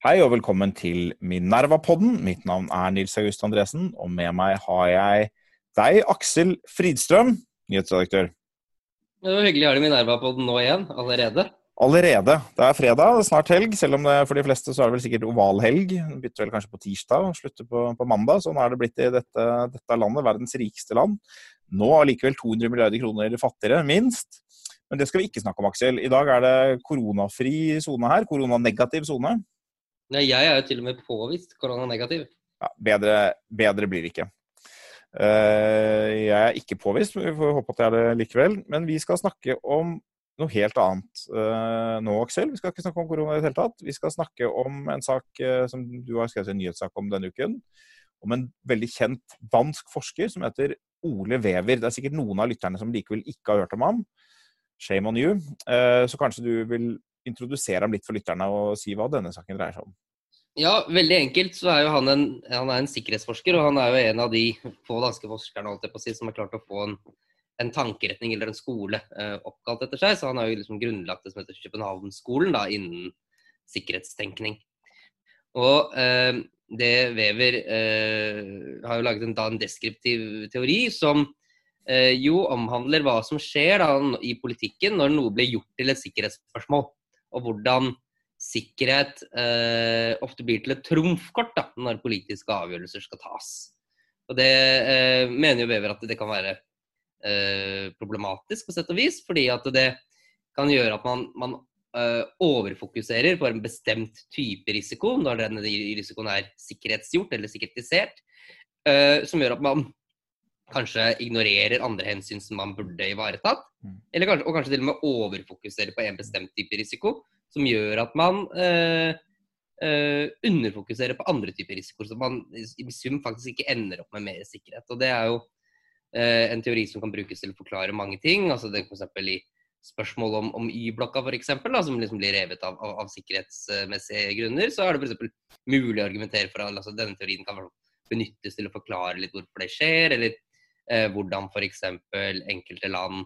Hei og velkommen til Minerva-podden. Mitt navn er Nils August Andresen, og med meg har jeg deg, Aksel Fridstrøm, nyhetsredaktør. Det var hyggelig å ha deg i Minerva-podden nå igjen, allerede. Allerede. Det er fredag, snart helg. Selv om det for de fleste så er det vel sikkert ovalhelg. Bytter vel kanskje på tirsdag og slutter på, på mandag. Sånn er det blitt i dette, dette landet, verdens rikeste land. Nå allikevel 200 milliarder kroner fattigere, minst. Men det skal vi ikke snakke om, Aksel. I dag er det koronafri sone her. Koronanegativ sone. Nei, jeg er jo til og med påvist koronanegativ. Ja, bedre, bedre blir det ikke. Uh, jeg er ikke påvist, men vi får håpe at jeg er det likevel. Men vi skal snakke om noe helt annet uh, nå, Aksel. Vi skal ikke snakke om korona i det hele tatt. Vi skal snakke om en sak uh, som du har skrevet en nyhetssak om denne uken. Om en veldig kjent dansk forsker som heter Ole Wever. Det er sikkert noen av lytterne som likevel ikke har hørt om ham. Shame on you. så kanskje du vil introdusere ham litt for lytterne og si hva denne saken dreier seg om? Ja, veldig enkelt så er jo han en, han er en sikkerhetsforsker, og han er jo en av de få danske forskerne si, som har klart å få en, en tankeretning eller en skole eh, oppkalt etter seg. Så han har jo liksom grunnlagt det som heter Københavnsskolen da, innen sikkerhetstenkning. Og eh, det Wever eh, har jo laget en, da, en deskriptiv teori som eh, jo omhandler hva som skjer da, i politikken når noe blir gjort til et sikkerhetsspørsmål og hvordan sikkerhet eh, ofte blir til et trumfkort da, når politiske avgjørelser skal tas. Og Det eh, mener jo Wever at det kan være eh, problematisk på sett og vis, fordi at det kan gjøre at man, man eh, overfokuserer på en bestemt type risiko når denne risikoen er sikkerhetsgjort eller sikkerhetisert, eh, som gjør at man kanskje ignorerer andre hensyn som man burde ivaretatt. Mm. Eller kanskje, og kanskje til og med overfokuserer på en bestemt type risiko, som gjør at man eh, eh, underfokuserer på andre typer risikoer, så man i sum faktisk ikke ender opp med mer sikkerhet. Og Det er jo eh, en teori som kan brukes til å forklare mange ting. altså det F.eks. i spørsmål om, om Y-blokka, f.eks., som liksom blir revet av, av, av, sikkerhetsmessige grunner, så er det f.eks. mulig å argumentere for at altså, denne teorien kan benyttes til å forklare litt hvorfor det skjer, eller eh, hvordan f.eks. enkelte land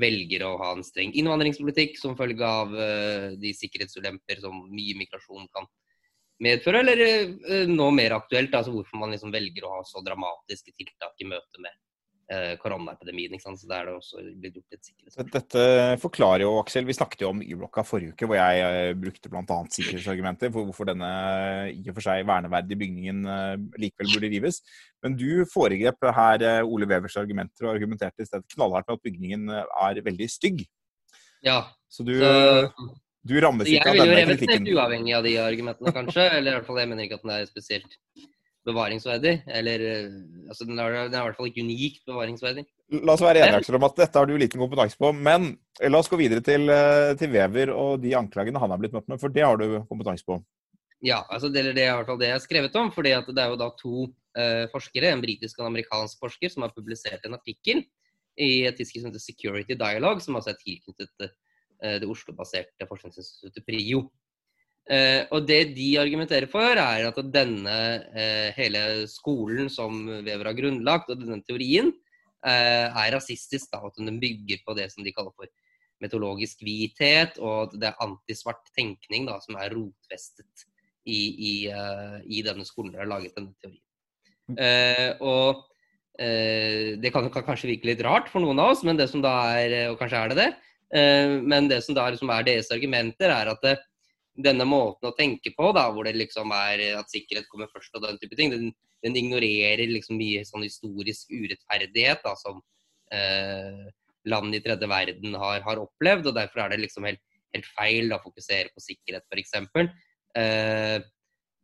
velger å ha en streng innvandringspolitikk som følge av uh, de sikkerhetsulemper som mye migrasjon kan medføre, eller uh, nå mer aktuelt, altså hvorfor man liksom velger å ha så dramatiske tiltak i møte med koronaepidemien. ikke sant? Så det er det også blitt gjort et sikkerhetsspørsmål. Dette forklarer jo, Aksel, Vi snakket jo om Y-blokka forrige uke, hvor jeg brukte bl.a. sikkerhetsargumenter for hvorfor denne i og for seg verneverdige bygningen likevel burde rives. Men du foregrep her eh, Ole Wevers argumenter og argumenterte i stedet knallhardt med at bygningen eh, er veldig stygg. Ja. Så du, så, du rammes ikke av denne kritikken? Jeg ville jo revet ned uavhengig av de argumentene, kanskje. Eller i hvert fall jeg mener ikke at den er spesielt bevaringsverdig. Eller eh, altså, den er, den er i hvert fall ikke unikt bevaringsverdig. La oss være enige om at dette har du liten kompetanse på. Men la oss gå videre til, til Wever og de anklagene han har blitt møtt med, for det har du kompetanse på. Ja, altså det, det er i hvert fall det jeg har skrevet om. fordi det er jo da to uh, forskere, en britisk og en amerikansk forsker, som har publisert en artikkel i et tidsskrift som heter Security Dialogue, som altså er tilknyttet uh, det Oslo-baserte forskningsinstituttet PRIO. Uh, og Det de argumenterer for, er at denne hele skolen som Wever har grunnlagt, og denne teorien, er rasistisk. da, At den bygger på det som de kaller for metologisk hvithet, og det er antisvart tenkning da, som er rotfestet i, i, i denne skolen der har laget denne teorien. Eh, og eh, det kan, kan, kanskje virke litt rart for noen av oss, men det som da er, og kanskje er det det, eh, men det som da liksom er deres argumenter, er at det, denne måten å tenke på, da, hvor det liksom er at sikkerhet kommer først og den type ting, den, den ignorerer liksom mye sånn historisk urettferdighet da, som eh, land i tredje verden har, har, opplevd. og Derfor er det liksom helt, helt feil å fokusere på sikkerhet, f.eks. Eh,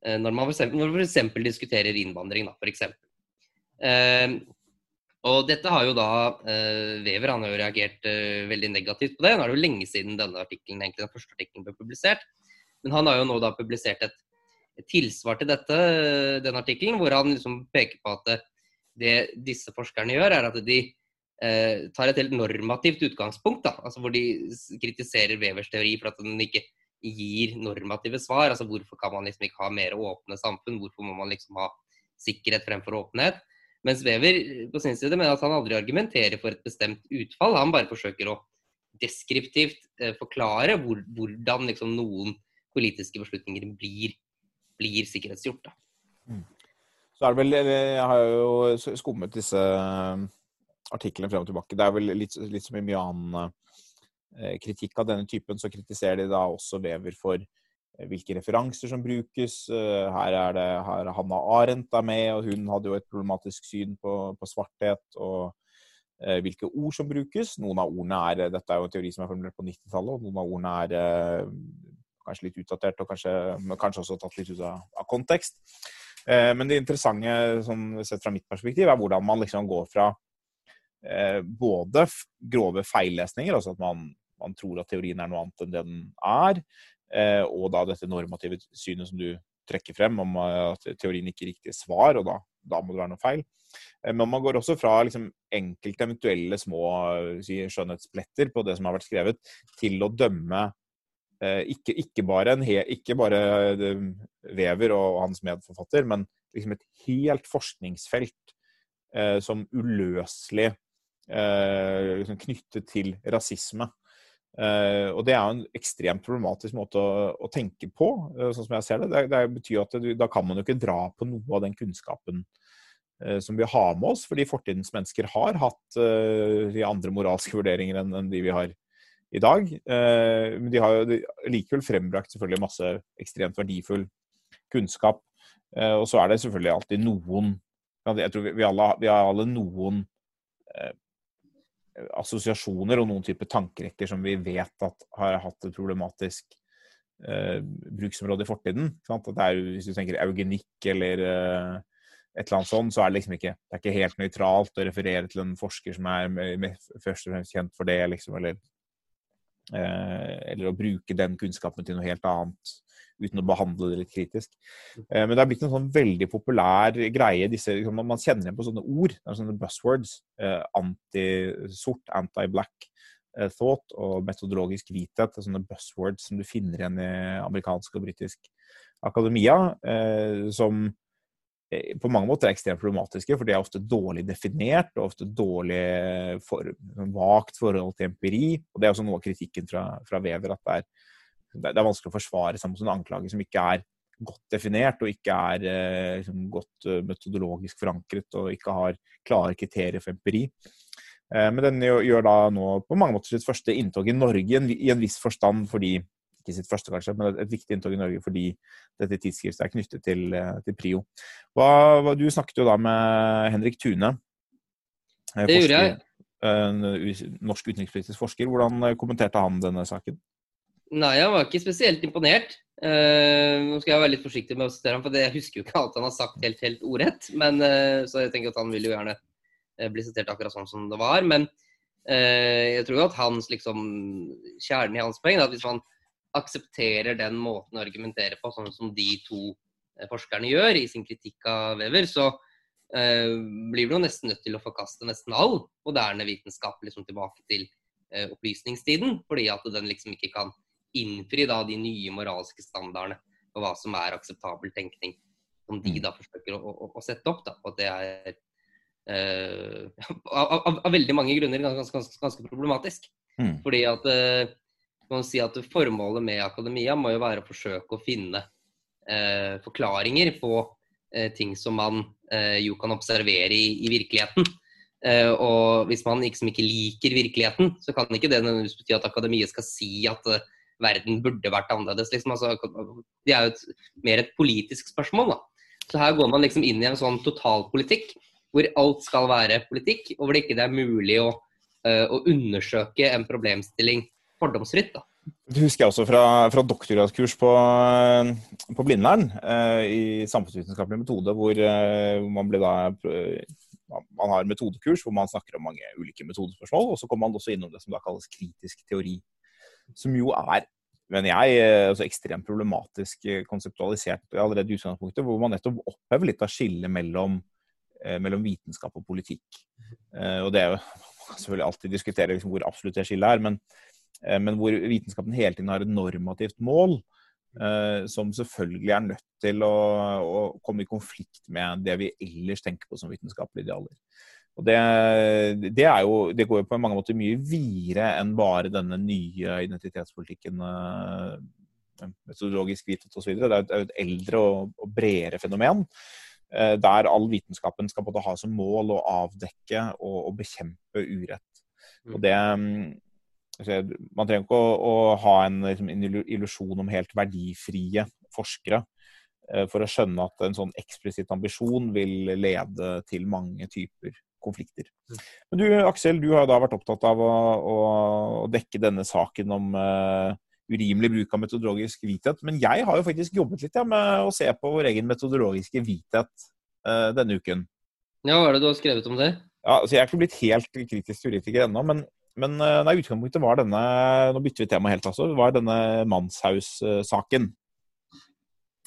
Eh, når man f.eks. diskuterer innvandring, da, f.eks. Eh, og dette har jo da eh, Wever han har jo reagert eh, veldig negativt på det. Nå er det jo lenge siden denne artikkelen, egentlig den første artikkelen ble publisert. Men han har jo nå da publisert et, et tilsvar til dette, den artikkelen, hvor han liksom peker på at det, disse forskerne gjør, er at de eh, tar et helt normativt utgangspunkt. da, altså Hvor de kritiserer Wevers teori for at den ikke gir normative svar. altså Hvorfor kan man liksom ikke ha mer åpne samfunn? Hvorfor må man liksom ha sikkerhet fremfor åpenhet? Mens Wever på sin side mener at han aldri argumenterer for et bestemt utfall. Han bare forsøker å deskriptivt eh, forklare hvor, hvordan liksom noen politiske beslutninger blir blir sikkerhetsgjort. Mm. Så er det vel, Jeg har jo skummet disse artiklene frem og tilbake. Det er vel litt, litt som i mye annen kritikk av denne typen, så kritiserer de da også Vever for hvilke referanser som brukes. Her er det her er Hanna Arendt er med, og hun hadde jo et problematisk syn på, på svarthet. og Eh, hvilke ord som brukes. Noen av ordene er Dette er jo en teori som er formulert på 90-tallet, og noen av ordene er eh, kanskje litt utdatert og kanskje, kanskje også tatt litt ut av, av kontekst. Eh, men det interessante sånn, sett fra mitt perspektiv er hvordan man liksom går fra eh, både grove feillesninger, altså at man, man, tror at teorien er noe annet enn det den er, eh, og da dette normative synet som du trekker frem om at teorien ikke er riktig svar, og da, da må det være noe feil. Eh, men man går også fra liksom, enkelte eventuelle små si, skjønnhetspletter på det som har vært skrevet, til å dømme eh, ikke, ikke, bare, he, ikke bare Vever og hans medforfatter, men liksom et helt forskningsfelt eh, som uløselig eh, liksom knyttet til rasisme. Eh, og det er jo en ekstremt problematisk måte å, å tenke på, sånn som jeg ser det. Det, det betyr at det, da kan man jo ikke dra på noe av den kunnskapen Eh, som vi har med oss, fordi fortidens mennesker har hatt de andre moralske vurderinger enn, enn de vi har i dag. Uh, men de har jo likevel frembrakt selvfølgelig masse ekstremt verdifull kunnskap. Uh, og så er det selvfølgelig alltid noen Jeg tror vi, alle, vi har alle noen assosiasjoner og noen type tankerekker som vi vet at har hatt et problematisk bruksområde i fortiden. Er, hvis du tenker eugenikk eller et eller annet sånt, så er det liksom ikke det er ikke helt nøytralt å referere til en forsker som er først og fremst kjent for det, liksom, eller, eh, eller å bruke den kunnskapen til noe helt annet uten å behandle det litt kritisk. Eh, men det har blitt en sånn veldig populær greie. Disse, liksom, man kjenner igjen på sånne ord, sånne buzzwords. Eh, anti-sort, anti-black eh, thought og metodologisk hvithet. Sånne buzzwords som du finner igjen i amerikansk og britisk akademia. Eh, som Eh, på mange måter er ekstremt problematiske, for de er ofte dårlig definert og ofte dårlig for, vagt forhold til empiri. og Det er også noe av kritikken fra, fra Wever, at det er, det er, vanskelig å forsvare seg mot en anklage som ikke er godt definert og ikke er eh, liksom, godt eh, metodologisk forankret og ikke har klare kriterier for empiri. Men den gjør da nå på mange måter sitt første inntog i Norge i en viss forstand fordi ikke sitt første, kanskje, men et, viktig inntog i Norge fordi dette tidsskriftet er knyttet til, eh, til Prio. Hva, du snakket jo da med Henrik Tune. Eh, det gjorde jeg. Norsk utenrikspolitisk forsker. Hvordan eh, kommenterte han denne saken? Nei, han var ikke spesielt imponert. Uh, nå skal jeg være litt forsiktig med å sitere ham, for jeg husker jo ikke alt han har sagt helt, helt ordrett. Men, uh, så jeg tenker at han vil jo gjerne bli sitert akkurat sånn som det var. Men uh, jeg tror jo at hans liksom, kjernen i hans poeng er at hvis man aksepterer den måten å argumentere på, sånn som de to eh, forskerne gjør i sin kritikk av Wever, så eh, blir du nesten nødt til å forkaste nesten all moderne vitenskap liksom tilbake til eh, opplysningstiden, fordi at den liksom ikke kan innfri da de nye moralske standardene for hva som er akseptabel tenkning, som de mm. da forsøker å, å, å sette opp. da, og det er eh, av, av, av, veldig mange grunner ganske, ganske, ganske problematisk. Mm. Fordi at man si at Formålet med akademia må jo være å forsøke å finne eh, forklaringer på eh, ting som man eh, jo kan observere i, i virkeligheten. Eh, og hvis man liksom ikke liker virkeligheten, så kan ikke det nødvendigvis bety at akademiet skal si at uh, verden burde vært annerledes. Liksom. Altså, det er jo et, mer et politisk spørsmål. Da. Så her går man liksom inn i en sånn totalpolitikk hvor alt skal være politikk, og hvor det ikke er mulig å, uh, å undersøke en problemstilling fordomsfritt. da. Det husker jeg også fra, fra doktorgradskurs på, på Blindern eh, i samfunnsvitenskapelig metode, hvor eh, man ble da man har metodekurs hvor man snakker om mange ulike metodespørsmål. Og så kommer man også innom det som da kalles kritisk teori. Som jo er, mener jeg, altså ekstremt problematisk eh, konseptualisert allerede i utgangspunktet. Hvor man nettopp opphever litt av skillet mellom, eh, mellom, vitenskap og politikk. Eh, og det er jo selvfølgelig alltid diskutere liksom, hvor absolutt det skillet er. men Eh, men hvor vitenskapen hele tiden har et normativt mål. Uh, som selvfølgelig er nødt til å, å, komme i konflikt med det vi ellers tenker på som vitenskapelige idealer. Og det, det, jo, det, går jo på mange måter mye videre enn bare denne nye identitetspolitikken uh, metodologisk hvithet osv. Det er jo et eldre og, og bredere fenomen. Eh, der all vitenskapen skal både ha som mål å avdekke og, og bekjempe urett. Og mm. det Man trenger ikke å, å ha en, liksom, en, illusjon om helt verdifrie forskere eh, for å skjønne at en sånn eksplisitt ambisjon vil lede til mange typer konflikter. Mm. Men du Aksel, du har da vært opptatt av å, å, å dekke denne saken om uh, urimelig bruk av metodologisk hvithet. Men jeg har jo faktisk jobbet litt ja, med å se på vår egen metodologiske hvithet uh, denne uken. Ja, hva er det du har skrevet om det? Ja, altså Jeg er ikke blitt helt kritisk teoretiker ennå, men, men uh, nei, utgangspunktet var denne Nå bytter vi tema helt, altså. var denne Manshaus-saken.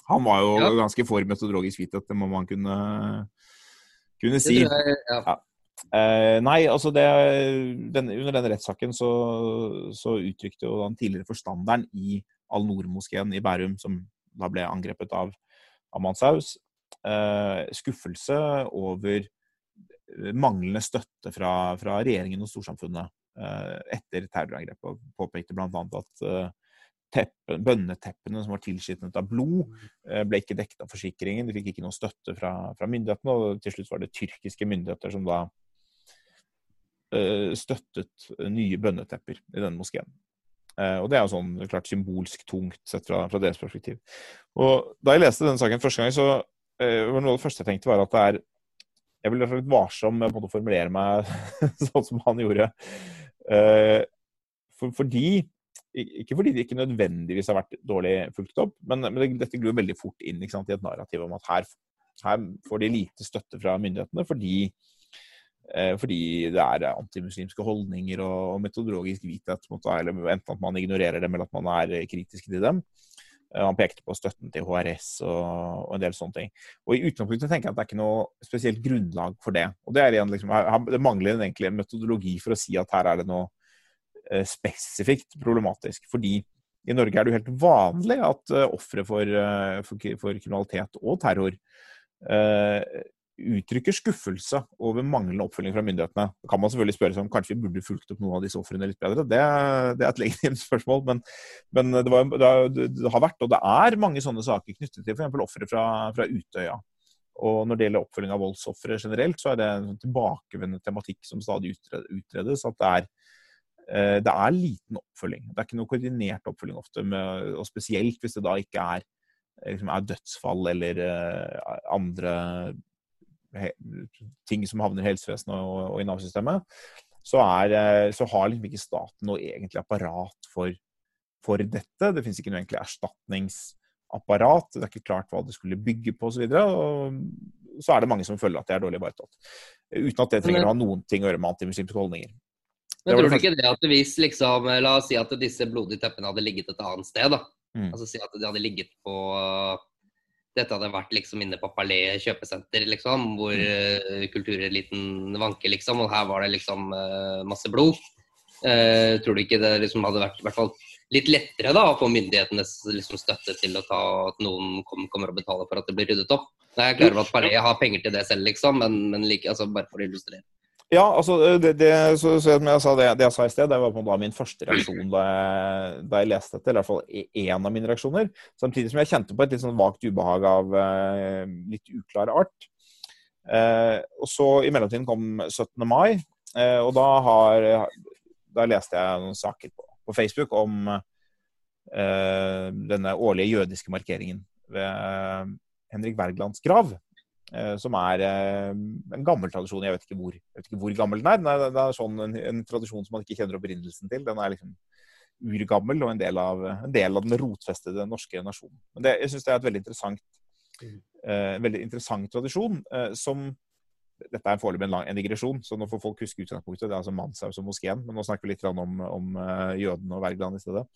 Han var jo ja. ganske for metodologisk hvithet, det må man kunne kunne si. Jeg, ja. Ja. Eh, nei, altså det, den, Under den rettssaken så, så, uttrykte jo den tidligere forstanderen i Al-Noor-moskeen i Bærum, som da ble angrepet av, av Manshaus, eh, skuffelse over manglende støtte fra, fra regjeringen og storsamfunnet eh, etter terrorangrepet. Og påpekte bl.a. at eh, teppen, bønneteppene som var tilskitnet av blod, eh, ble ikke dekket av forsikringen. De fikk ikke noe støtte fra, fra, myndighetene, og til slutt var det tyrkiske myndigheter som da støttet nye bønnetepper i denne moskeen. Og det er jo sånn klart symbolsk tungt sett fra, fra, deres perspektiv. Og Da jeg leste denne saken første gang, så var noe av det første jeg tenkte, var at det er Jeg vil være litt varsom med å formulere meg sånn som han gjorde. For, fordi ikke fordi det ikke nødvendigvis har vært dårlig fulgt opp, men, men dette glor veldig fort inn sant, i et narrativ om at her, her, får de lite støtte fra myndighetene fordi, eh, fordi det er antimuslimske holdninger og, og metodologisk hvithet. Eller enten at man ignorerer dem, eller at man er kritisk til dem. Eh, han pekte på støtten til HRS og, og, en del sånne ting. Og I utgangspunktet tenker jeg at det er ikke noe spesielt grunnlag for det. Og Det, er igjen, liksom, det mangler egentlig en metodologi for å si at her er det noe Eh, spesifikt problematisk. Fordi i Norge er det jo helt vanlig at uh, ofre for, for, for, kriminalitet og terror uttrykker skuffelse over manglende oppfølging fra myndighetene. Da kan man selvfølgelig spørre seg om kanskje vi burde fulgt opp noen av disse ofrene litt bedre. Det, det, er et legitimt spørsmål, men, men det, var, det, det, har vært, og det er mange sånne saker knyttet til f.eks. ofre fra, fra, Utøya. Og når det gjelder oppfølging av voldsofre generelt, så er det en sånn tilbakevendende tematikk som stadig utredes. At det er Eh, det er liten oppfølging. Det er ikke noe koordinert oppfølging ofte, med, og spesielt hvis det da ikke er, eh, liksom er dødsfall eller uh, andre ting som havner i helsevesenet og, og i Nav-systemet, så, så, har liksom ikke staten noe egentlig apparat for, for dette. Det finnes ikke noe egentlig erstatningsapparat. Det er ikke klart hva det skulle bygge på osv. Og, så er det mange som føler at det er dårlig ivaretatt. Uten at det trenger å ha noen ting å gjøre med antimuslimske holdninger. Men tror du ikke det at hvis liksom, la oss si at disse blodige teppene hadde ligget et annet sted, da. Mm. Altså si at de hadde ligget på Dette hadde vært liksom inne på Palais kjøpesenter, liksom, hvor uh, kultureliten vanker, liksom, og her var det liksom uh, masse blod. Uh, tror du ikke det liksom hadde vært i hvert fall litt lettere da, å få myndighetenes liksom, støtte til å ta at noen kom, kommer og betaler for at det blir ryddet opp? Jeg er klar over at Palais har penger til det selv, liksom, men, men like, altså, bare for å illustrere. Ja, altså, det, det, så, så jeg sa det, det, jeg sa i sted, det var på en måte min første reaksjon da jeg, da jeg leste dette. Eller i hvert fall én av mine reaksjoner. Samtidig som jeg kjente på et litt sånn vagt ubehag av uh, litt uklar art. Uh, og så I mellomtiden kom 17. mai, uh, og da, har, da leste jeg noen saker på, på Facebook om denne årlige jødiske markeringen ved Henrik Wergelands grav. Eh, som er eh, en gammel tradisjon. Jeg vet ikke hvor, vet ikke hvor gammel den er. Den er, det er sånn en, en, tradisjon som man ikke kjenner opprinnelsen til. Den er liksom urgammel og en del av, en del av den rotfestede norske nasjonen. Men det, jeg syns det er et veldig interessant, uh, veldig interessant tradisjon uh, som dette er foreløpig en, en digresjon, så nå får folk huske utgangspunktet. Det er altså Manshaus og moskeen, men nå snakker vi litt om, om uh, jødene og Wergeland i stedet.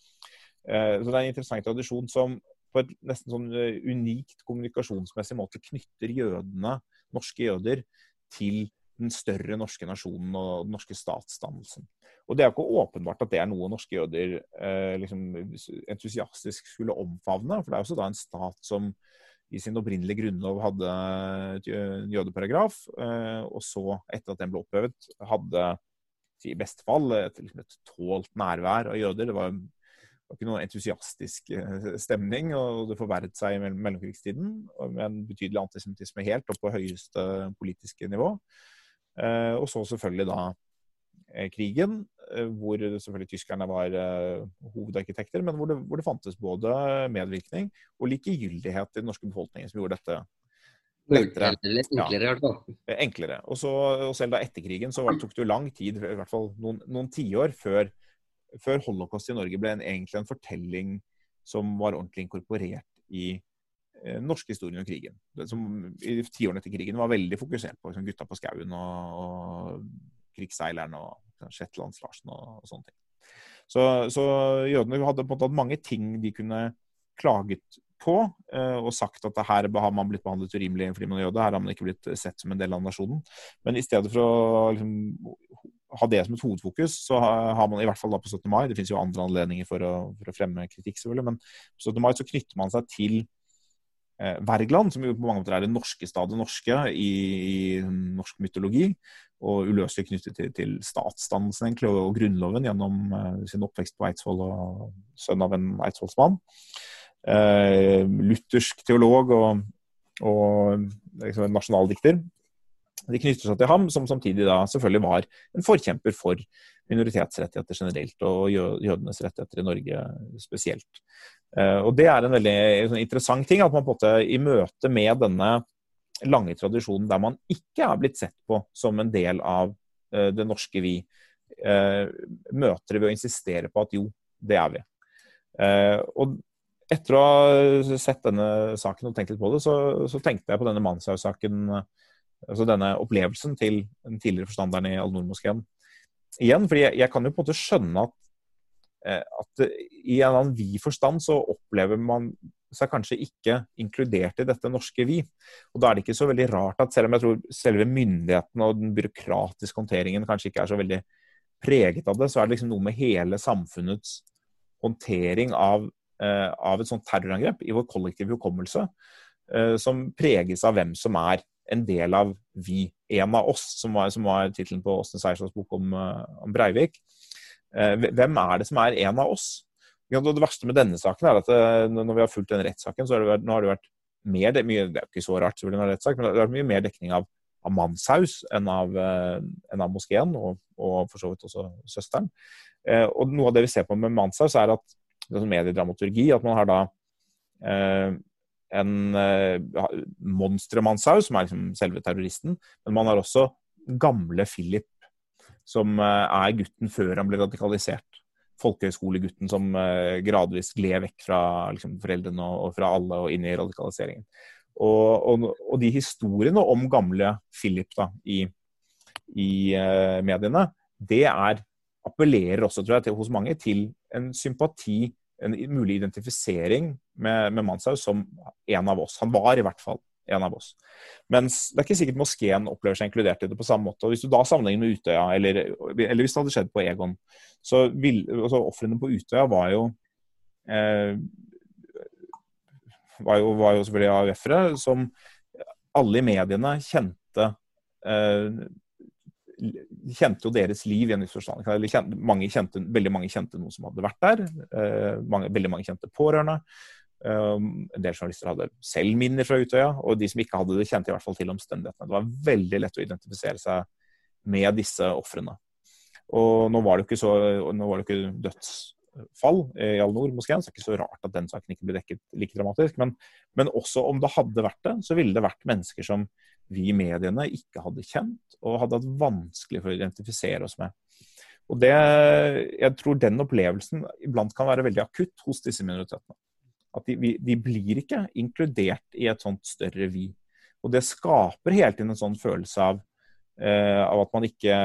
så det er en interessant tradisjon som på et nesten sånn eh, unikt kommunikasjonsmessig måte knytter jødene, norske jøder, til den større norske nasjonen og den norske statsdannelsen. Og Det er jo ikke åpenbart at det er noe norske jøder eh, liksom, entusiastisk skulle omfavne. For det er også da en stat som i sin opprinnelige grunnlov hadde en jødeparagraf, eh, og så, etter at den ble opphevet, hadde i beste fall et, liksom et tålt nærvær av jøder. Det var var ikke noen entusiastisk stemning, og det forverret seg i mellomkrigstiden med en betydelig antisemittisme helt opp på høyeste politiske nivå. Og så selvfølgelig da krigen, hvor selvfølgelig tyskerne var hovedarkitekter, men hvor det, hvor det fantes både medvirkning og likegyldighet i den norske befolkningen som gjorde dette lettere. Enklere, ja. Enklere. Og, så, og selv da etter krigen så tok det jo lang tid, i hvert fall noen, noen tiår, før, før holocaust i Norge ble en, egentlig en fortelling som var ordentlig inkorporert i eh, norsk historie om krigen. Det som i tiårene etter krigen var veldig fokusert på liksom, gutta på skauen og, og krigsseileren og Shetlands-Larsen og, og, sånne ting. Så, så jødene hadde på en måte mange ting de kunne klaget på eh, og sagt at her har man blitt behandlet urimelig fordi man er jøde. Her har man ikke blitt sett som en del av nasjonen. Men i stedet for å liksom, ha det som et hovedfokus, så har man i hvert fall da på 17. mai Det finnes jo andre anledninger for å, for å fremme kritikk, selvfølgelig, men på 17. mai så knytter man seg til eh, Wergeland, som jo på mange måter er det norske stadet norske i, i norsk mytologi, og uløselig knyttet til, til statsdannelsen egentlig, og, og Grunnloven gjennom eh, sin oppvekst på Eidsvoll og sønn av en eidsvollsmann eh, luthersk teolog og, og liksom en nasjonaldikter. De knytter seg til ham, som samtidig da selvfølgelig var en forkjemper for minoritetsrettigheter generelt, og jødenes rettigheter i Norge spesielt. Eh, og Det er en veldig sånn interessant ting, at man på en måte i møte med denne lange tradisjonen der man ikke er blitt sett på som en del av eh, det norske vi, eh, møter det ved å insistere på at jo, det er vi. Og etter å ha sett denne saken og tenkt litt på det, så, så tenkte jeg på denne Manshaus-saken, altså denne opplevelsen til den tidligere forstanderen i Al-Noor-moskeen igjen. fordi jeg, jeg, kan jo på en måte skjønne at, eh, at i en annen vid forstand så opplever man seg kanskje ikke inkludert i dette norske vi. Og Da er det ikke så veldig rart at selv om jeg tror selve myndigheten og den byråkratiske håndteringen kanskje ikke er så veldig preget av det, så er det liksom noe med hele samfunnets håndtering av Eh, av et sånt terrorangrep i vår kollektive hukommelse, eh, som preges av hvem som er en del av vi, en av oss, som var, som var tittelen på Åsne Seierstads bok om, eh, om, Breivik. Hvem er det som er en av oss? Det verste med denne saken er at når vi har fulgt den rettssaken, så har det vært, nå har det vært mer, det, mye, det er jo ikke så rart, selvfølgelig, men det har vært mye mer dekning av, av Manshaus enn av, enn av moskeen, og, og, for så vidt også søsteren. og Noe av det vi ser på med Manshaus, er at det er mediedramaturgi. At man har da eh, en uh, monstermannshaug, som er liksom selve terroristen. Men man har også gamle Philip, som uh, er gutten før han ble radikalisert. Folkehøyskolegutten som uh, gradvis gled vekk fra liksom, foreldrene og, og, fra alle og inn i radikaliseringen. Og, og, og, de historiene om gamle Philip da, i, i uh, mediene, det er appellerer også, tror jeg, til, hos mange til en sympati en mulig identifisering med, med Manshaug som en av oss. Han var i hvert fall en av oss. Mens det er ikke sikkert moskeen opplever seg inkludert i det på samme måte. og Hvis du da sammenligner med Utøya, eller, eller hvis det hadde skjedd på Egon, så vil, altså Ofrene på Utøya var jo eh, var jo, var jo selvfølgelig AUF-ere som alle i mediene kjente eh, kjente jo deres liv i en viss forstand. Veldig mange kjente noen som hadde vært der. Eh, mange, veldig mange kjente pårørende. Eh, en del journalister hadde selv minner fra Utøya, og de som ikke hadde det, kjente i hvert fall til omstendighetene. Det var veldig lett å identifisere seg med disse ofrene. Og nå var det jo ikke, så, nå var det ikke dødsfall i Al-Noor-moskeen, så det er ikke så rart at den saken ikke ble dekket like dramatisk. Men, men også om det hadde vært det, så ville det vært mennesker som vi i mediene ikke hadde kjent og hadde hatt vanskelig for å identifisere oss med. Og det, Jeg tror den opplevelsen iblant kan være veldig akutt hos disse minoritetene. At de, de blir ikke inkludert i et sånt større vi. Og det skaper hele tiden en sånn følelse av, eh, av at man ikke,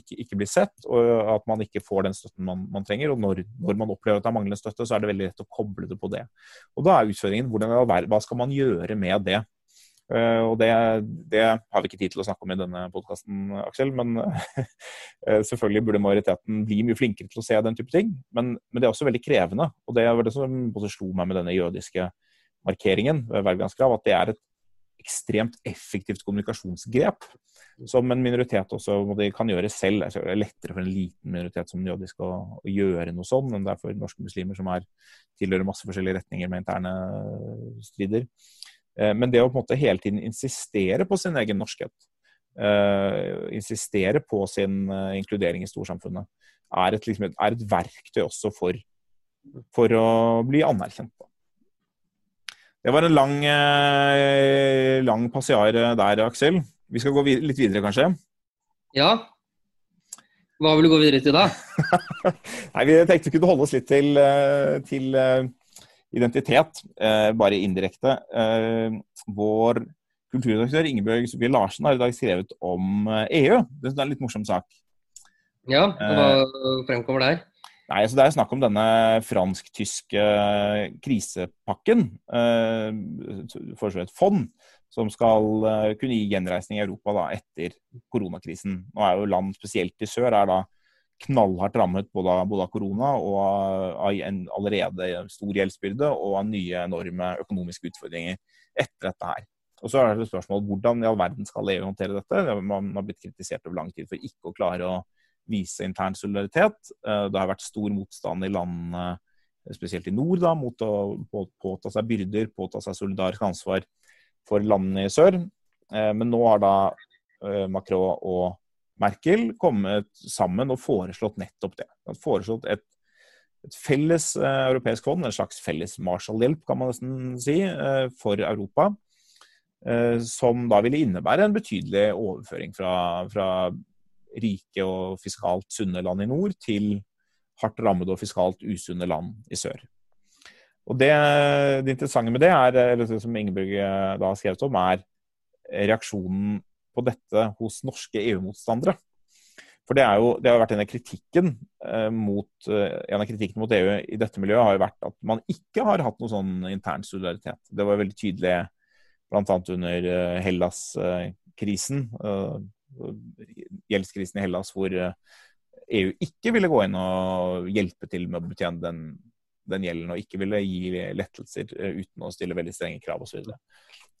ikke, ikke, blir sett, og at man ikke får den støtten man, man trenger. Og når, når, man opplever at det er manglende støtte, så er det veldig lett å koble det på det. Og da er utfordringen hvordan, hva skal man gjøre med det? Uh, og det, det, har vi ikke tid til å snakke om i denne podkasten, Aksel. Men uh, selvfølgelig burde majoriteten bli mye flinkere til å se den type ting. Men, men, det er også veldig krevende. Og det var det som både slo meg med denne jødiske markeringen ved Wergelandsgrav, at det er et ekstremt effektivt kommunikasjonsgrep. Som en minoritet også kan gjøre selv. Det er lettere for en liten minoritet som den jødiske å, å, gjøre noe sånn enn det er for norske muslimer som er, tilhører masse forskjellige retninger med interne strider. Eh, men det å på en måte hele tiden insistere på sin egen norskhet, uh, insistere på sin uh, inkludering i storsamfunnet, er et, liksom, er et verktøy også for, for, å bli anerkjent. Det var en lang, lang passiar der, Aksel. Vi skal gå vid litt videre, kanskje? Ja. Hva vil du gå videre til da? Nei, Vi tenkte vi kunne holde oss litt til, til identitet, eh, bare indirekte. Eh, vår kulturredaktør Ingebjørg Sofie Larsen har i dag skrevet om EU. Eh, e det er en litt morsom sak. Ja, hva fremkommer der? Nei, altså Det er snakk om denne fransk-tyske krisepakken. Eh, foreslår et fond som skal kunne gi gjenreisning i Europa da, etter koronakrisen. Nå er jo Land spesielt i sør er da knallhardt rammet både både av korona og av en allerede stor gjeldsbyrde og av nye enorme økonomiske utfordringer etter dette her. Og så er det spørsmål hvordan i all verden skal EU håndtere dette. Man har blitt kritisert over lang tid for ikke å klare å vise intern solidaritet. Eh, det har vært stor motstand i landene, spesielt i nord, da, mot å påta seg byrder, påta seg solidarisk ansvar for landene i sør. Eh, men nå har da eh, Macron og Merkel kommet sammen og foreslått nettopp det. Foreslått et, et felles eh, europeisk fond, en slags felles Marshall-hjelp, kan man nesten si, eh, for Europa. Eh, som da ville innebære en betydelig overføring fra, fra rike og fiskalt sunne land i nord til hardt rammede og fiskalt usunne land i sør. Og det, det interessante med det, er, eller det som Ingeborg eh, da har skrevet om, er reaksjonen på dette hos norske EU-motstandere. For det, jo, det har vært en av kritikken eh, mot, eh, en av kritikken mot EU i dette miljøet har jo vært at man ikke har hatt noe sånn intern solidaritet. Det var veldig tydelig bl.a. under eh, Hellas-krisen, eh, gjeldskrisen i Hellas, hvor EU e ikke ville gå inn og hjelpe til med å betjene den, den gjelden, og ikke ville gi lettelser eh, uten å stille veldig strenge krav osv.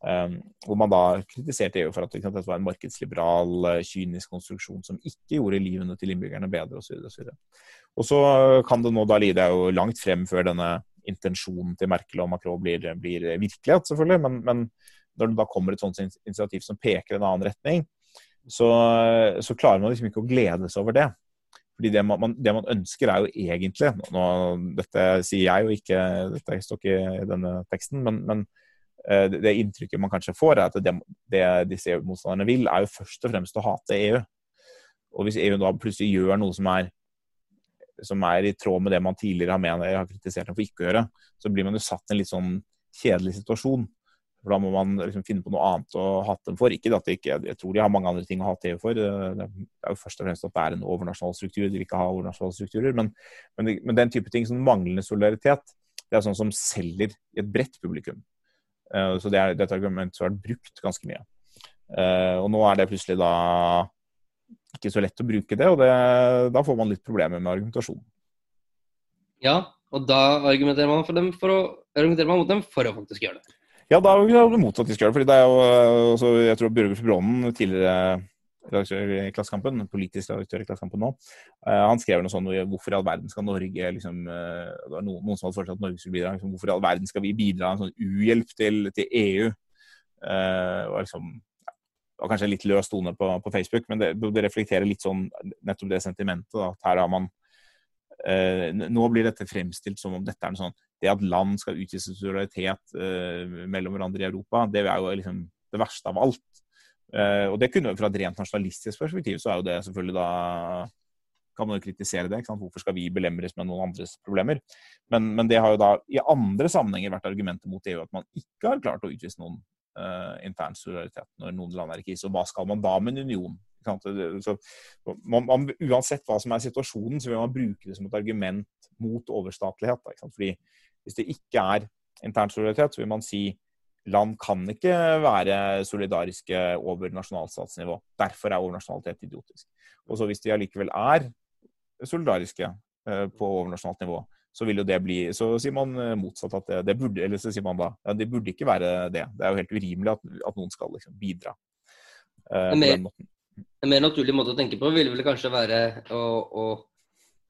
Um, hvor man da kritiserte EU for at dette var en markedsliberal, uh, kynisk konstruksjon som ikke gjorde livene til innbyggerne bedre osv. Og, og så kan det nå da lide jo langt frem før denne intensjonen til Merkel og Macron blir, blir virkelighet, selvfølgelig. Men, men, når det da kommer et sånt initiativ som peker i en annen retning, så, så, klarer man liksom ikke å glede seg over det. Fordi det man, det man ønsker er jo egentlig nå, Dette sier jeg jo ikke, dette står ikke i denne teksten, men, men Eh, det inntrykket man kanskje får, er at det, det disse EU-motstanderne vil, er jo først og fremst å hate EU. Og hvis EU da plutselig gjør noe som er, som er i tråd med det man tidligere har, med, har kritisert dem for ikke å gjøre, så blir man jo satt i en litt sånn kjedelig situasjon. For Da må man liksom finne på noe annet å hate dem for. Ikke at de ikke, Jeg tror de har mange andre ting å ha TV for. Det er jo først og fremst at det er en overnasjonal struktur. De vil ikke ha overnasjonale strukturer. Men, men, men den type ting, sånn manglende solidaritet, det er sånn som selger i et bredt publikum. Eh, så det er, dette argumentet har vært brukt ganske mye. Eh, og nå er det plutselig da ikke så lett å bruke det, og det, da får man litt problemer med argumentasjonen. Ja, og da argumenterer man, for dem for å, argumenterer man mot dem for å faktisk gjøre det. Ja, da er det motsatt at de skal gjøre fordi det er jo, eh, altså, Jeg tror Bjørger Bronnen, tidligere redaktør i Klassekampen, politisk redaktør i Klassekampen nå, uh, han skrev noe sånn Hvorfor i all verden skal Norge liksom, uh, Det var noen, som hadde foreslått at Norge skulle bidra. Liksom, hvorfor i all verden skal vi bidra en sånn uhjelp til, til EU? Uh, og liksom, det var kanskje en litt løs tone på, på Facebook, men det, det, reflekterer litt sånn nettopp det sentimentet. Da, at her har man Nå blir dette fremstilt som om dette er en sånn Det at land skal utvise solidaritet mellom hverandre i Europa, det er jo liksom det verste av alt. Uh, og det kunne Fra et rent nasjonalistisk perspektiv så er jo det selvfølgelig da kan man jo kritisere det. Hvorfor skal vi belemres med noen andres problemer? Men, men, det har jo da i andre sammenhenger vært argumentet mot EU at man ikke har klart å utvise noen uh, intern solidaritet når noen land er i krise. Og hva skal man da med en union? Så, man, man, uansett hva som er situasjonen, så vil man bruke det som et argument mot overstatlighet. Fordi hvis det ikke er intern solidaritet, så vil man si land kan ikke være solidariske over nasjonalstatsnivå. Derfor er overnasjonalitet idiotisk. Og så hvis de allikevel er solidariske eh, på overnasjonalt nivå, så vil jo det bli Så sier man eh, motsatt at det, det burde Eller så sier man da ja, det burde ikke være det. Det er jo helt urimelig at, at noen skal liksom bidra eh, på mer. En mer naturlig måte å tenke på ville vel kanskje være å, å,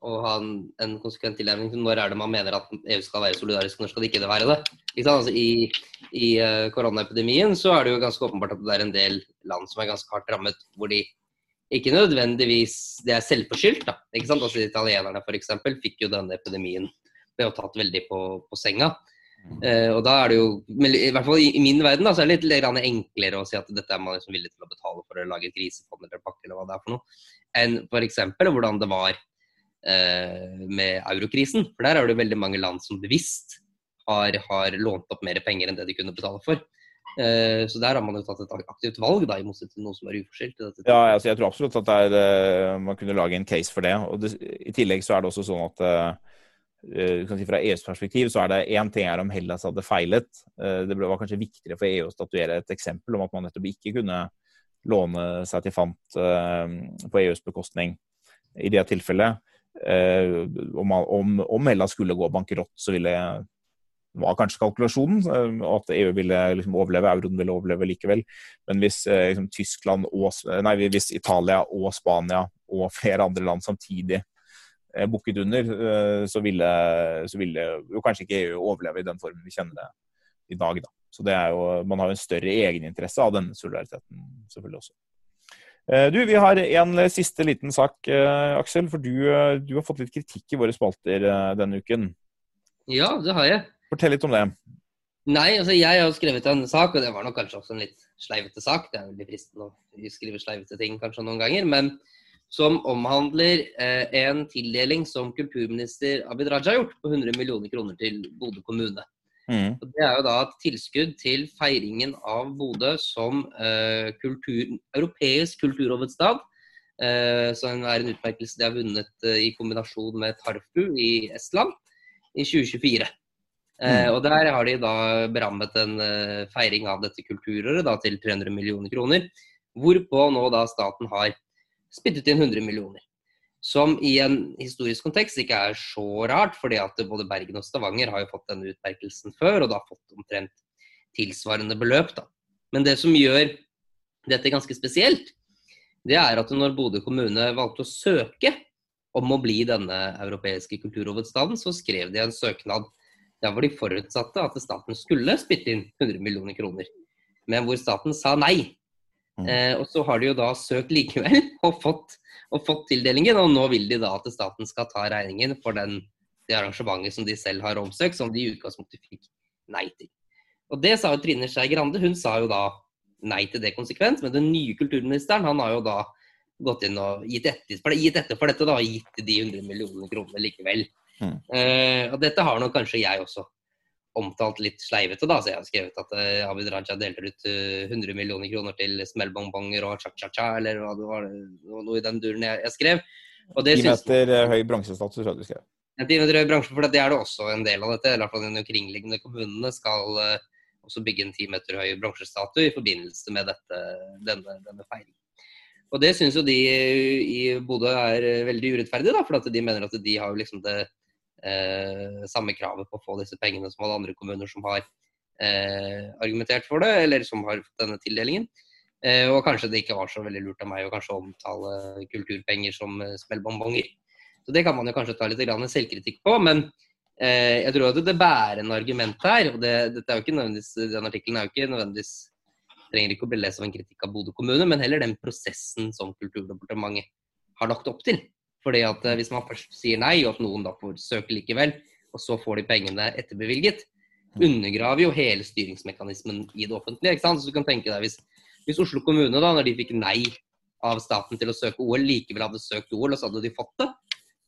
å ha en, en konsekvent tilnærming til når er det man mener at EU skal være solidarisk, når skal det ikke være det. Altså, I i uh, koronaepidemien så er det jo ganske åpenbart at det er en del land som er ganske hardt rammet, hvor de ikke nødvendigvis det er selvforskyldt. da, ikke sant? Altså Italienerne f.eks. fikk jo denne epidemien ved å tatt veldig på, på senga. Uh, og da er det jo, I hvert fall i, i min verden da, så er det litt, litt enklere å si at dette er man liksom villig til å betale for å lage et krisefond eller pakke eller hva det er for noe, enn f.eks. hvordan det var med eurokrisen. For der er det veldig mange land som bevisst har, har, lånt opp mer penger enn det de kunne betale for. Uh, så der har man jo tatt et aktivt valg, da, i motsetning til noe som er uforskyldt. Ja, altså, jeg tror absolutt at er, man kunne lage en case for det. og det, I tillegg så er det også sånn at Eh, si fra EUs perspektiv så er det én ting er om Hellas hadde feilet. Eh, det var kanskje viktigere for EU å statuere et eksempel om at man nettopp ikke kunne låne seg til fant eh, på EUs bekostning i det tilfellet. Om, om Hellas skulle gå bankerott, så ville var kanskje kalkulasjonen, at EU ville liksom overleve, euroen ville overleve likevel. Men hvis liksom, Tyskland og, nei, hvis Italia og Spania og flere andre land samtidig Eh, bukket under, eh, så ville, så ville, jo kanskje ikke EU overleve i den formen vi kjenner det i dag. Da. Så det er jo, Man har jo en større egeninteresse av denne solidariteten selvfølgelig også. Eh, du, Vi har en siste liten sak, Aksel. For du, du har fått litt kritikk i våre spalter denne uken. Ja, det har jeg. Fortell litt om det. Nei, altså jeg har skrevet en sak, og det var nok kanskje også en litt sleivete sak. Det er veldig fristende å skrive sleivete ting kanskje noen ganger. men som omhandler eh, en tildeling som kulturminister Abid Raja har gjort på 100 millioner kroner til Bodø kommune. Mm. det er jo da et tilskudd til feiringen av Bodø som eh, kultur, europeisk kulturhovedstad. Eh, som er en utmerkelse de har vunnet eh, i kombinasjon med Tarfu i Estland i 2024. Eh, mm. og Der har de da berammet en eh, feiring av dette kulturåret da, til 300 millioner kroner. Hvorpå nå da staten har spyttet inn 100 millioner. Som i en historisk kontekst ikke er så rart, fordi at både Bergen og Stavanger har jo fått denne utmerkelsen før, og da fått omtrent tilsvarende beløp. da. Men det som gjør dette ganske spesielt, det er at når Bodø kommune valgte å søke om å bli denne europeiske kulturhovedstaden, så skrev de en søknad der hvor de forutsatte at staten skulle spytte inn 100 millioner kroner. Men hvor staten sa nei. Mm. Eh, og så har de jo da søkt likevel og fått, og fått, tildelingen, og nå vil de da at staten skal ta regningen for den, det arrangementet som de selv har omsøkt, som de i utgangspunktet fikk nei til. Og det sa jo Trine Skei Grande. Hun sa jo da nei til det konsekvent, men den nye kulturministeren han har jo da gått inn og gitt etter for, gitt etter for dette da, og gitt de 100 millionene kroner likevel. Mm. Eh, og dette har nok kanskje jeg også omtalt litt sleivete, da. Så jeg har skrevet at uh, Abid Raja deler ut uh, eh, 100 millioner kroner til smellbongbonger og cha-cha-cha, eller hva det var, noe i den duren jeg, jeg skrev. Og det 10 meter uh, høy bransjestatus, tror jeg du skrev. En 10 meter høy bransje, for det er det også en del av dette. I hvert fall de omkringliggende kommunene skal også bygge en 10 meter høy bransjestatue i forbindelse med dette, denne, denne feiringen. Og det syns jo de i Bodø er veldig urettferdig, da, for de mener at de har jo liksom det eh, samme kravet på å få disse pengene som alle andre kommuner som har eh, argumentert for det, eller som har fått denne tildelingen. Eh, og kanskje det ikke var så veldig lurt av meg å kanskje omtale kulturpenger som eh, spillbonbonger. Så det kan man jo kanskje ta litt selvkritikk på, men eh, jeg tror at det bærende argumentet her, og det, dette er jo ikke nødvendigvis, den artikkelen er jo ikke nødvendigvis trenger ikke å bli lest som en kritikk av Bodø kommune, men heller den prosessen som Kulturdepartementet har lagt opp til. Fordi at eh, Hvis man først sier nei, og at noen da får søke likevel, og så får de pengene etterbevilget, mm. undergraver jo hele styringsmekanismen i det offentlige. ikke sant? Så du kan tenke deg hvis, hvis Oslo kommune, da, når de fikk nei av staten til å søke OL, likevel hadde søkt OL, og så hadde de fått det.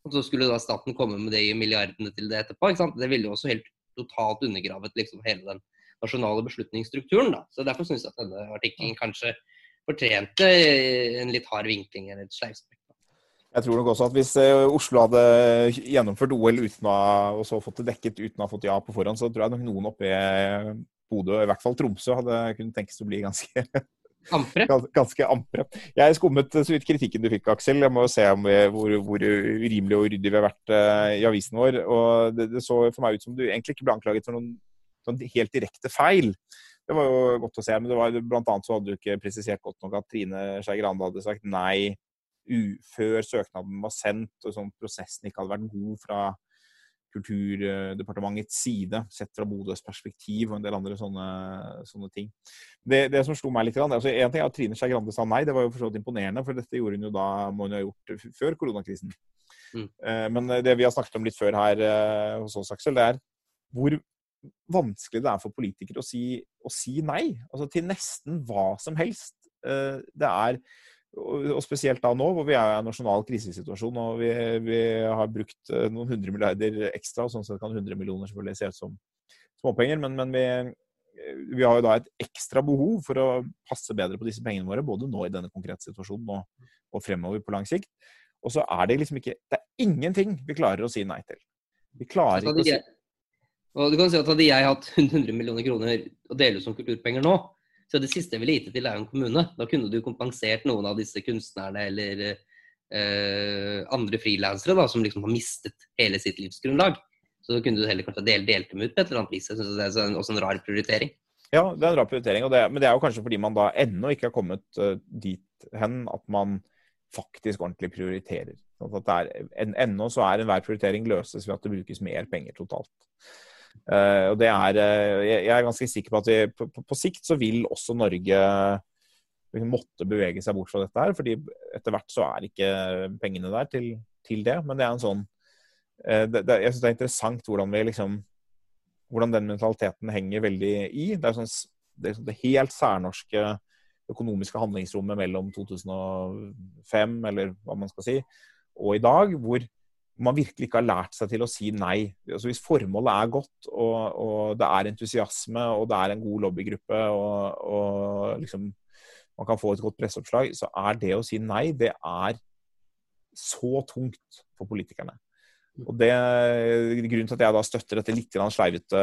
Og så skulle da staten komme med det i milliardene til det etterpå. ikke sant? Det ville jo også helt totalt undergravet liksom hele den nasjonale beslutningsstrukturen. da. Så Derfor syns jeg at denne artikkelen kanskje fortjente en litt hard vinkling eller et sleivspark. Jeg tror nok også at hvis eh, Oslo hadde gjennomført OL uten å, og så fått det dekket uten å ha fått ja på forhånd, så tror jeg nok noen oppe i Bodø, i hvert fall Tromsø, hadde kunnet tenkes å bli ganske Ampre? Ganske ampre. Jeg skummet så vidt kritikken du fikk, Aksel. Jeg må jo se hvor, hvor urimelig og uryddig vi har vært i avisen vår. Og det, det, så for meg ut som du egentlig ikke ble anklaget for noen, noen helt direkte feil. Det var jo godt å se. Men det var, annet så hadde du ikke presisert godt nok at Trine Skei Grande hadde sagt nei før søknaden var sendt, og sånn prosessen ikke hadde vært god fra Kulturdepartementets side, sett fra Bodøs perspektiv og en del andre sånne, sånne ting. Det, det, som slo meg litt, altså En ting er at Trine Skei Grande sa nei, det var jo for så vidt imponerende, for dette gjorde hun jo da må hun ha gjort før koronakrisen. Mm. Eh, men det vi har snakket om litt før her eh, hos oss, Aksel, det er hvor vanskelig det er for politikere å si, å si nei. Altså til nesten hva som helst. Eh, det er og spesielt da nå, hvor vi er i en nasjonal krisesituasjon og vi, vi, har brukt eh, noen hundre milliarder ekstra. og Sånn sett kan 100 millioner selvfølgelig se ut som småpenger, men, men vi, vi, har jo da et ekstra behov for å passe bedre på disse pengene våre, både nå i denne konkrete situasjonen og, og fremover på lang sikt. Og så er det liksom ikke Det er ingenting vi klarer å si nei til. Vi klarer ikke å si og du kan si at Hadde jeg hatt 100 millioner kroner å dele ut som kulturpenger nå, så det siste jeg ville gitt til, er en kommune. Da kunne du kompensert noen av disse kunstnerne eller eh, andre frilansere som liksom har mistet hele sitt livsgrunnlag. Så da kunne du heller kanskje del, delt dem ut på et eller annet vis. Jeg synes det er også en rar prioritering. Ja, det er en rar prioritering. Det, men det er jo kanskje fordi man da ennå ikke har kommet uh, dit hen at man faktisk ordentlig prioriterer. Sånn at det er, en, ennå så er enhver prioritering løses ved at det brukes mer penger totalt. Uh, og det er, uh, jeg, er ganske sikker på at vi, på, på, på, sikt så vil også Norge måtte bevege seg bort fra dette her. fordi etter hvert så er ikke pengene der til, til det. Men det er en sånn uh, det, det, Jeg syns det er interessant hvordan vi liksom hvordan den mentaliteten henger veldig i. Det er sånn det, er sånn det helt særnorske økonomiske handlingsrommet mellom 2005, eller hva man skal si, og i dag, hvor man virkelig ikke har lært seg til å si nei. Altså Hvis formålet er godt, og, og, det er entusiasme, og det er en god lobbygruppe, og, og liksom man kan få et godt presseoppslag, så er det å si nei, det er så tungt for politikerne. Og det, Grunnen til at jeg da støtter dette litt sleivete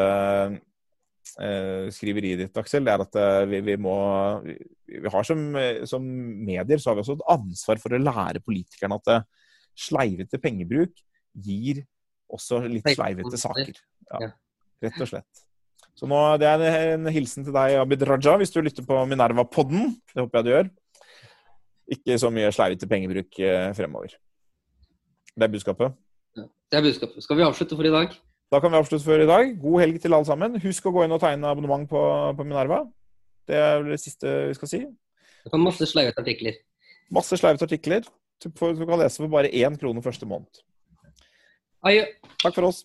eh, skriveriet ditt, Aksel, det er at eh, vi, vi må vi, har som, som, medier så har vi også et ansvar for å lære politikerne at eh, sleivete pengebruk gir også litt sleivete saker. Ja, rett og slett. Så nå, Det er en hilsen til deg, Abid Raja, hvis du lytter på Minerva-podden. Det håper jeg du gjør. Ikke så mye sleivete pengebruk eh, fremover. Det er budskapet. Det er budskapet. Skal vi avslutte for i dag? Da kan vi avslutte for i dag. God helg til alle sammen. Husk å gå inn og tegne abonnement på, på Minerva. Det er det siste vi skal si. Det kan masse sleivete artikler. Masse sleivete artikler. Du, kan lese for bare én krone første måned. Takk for oss.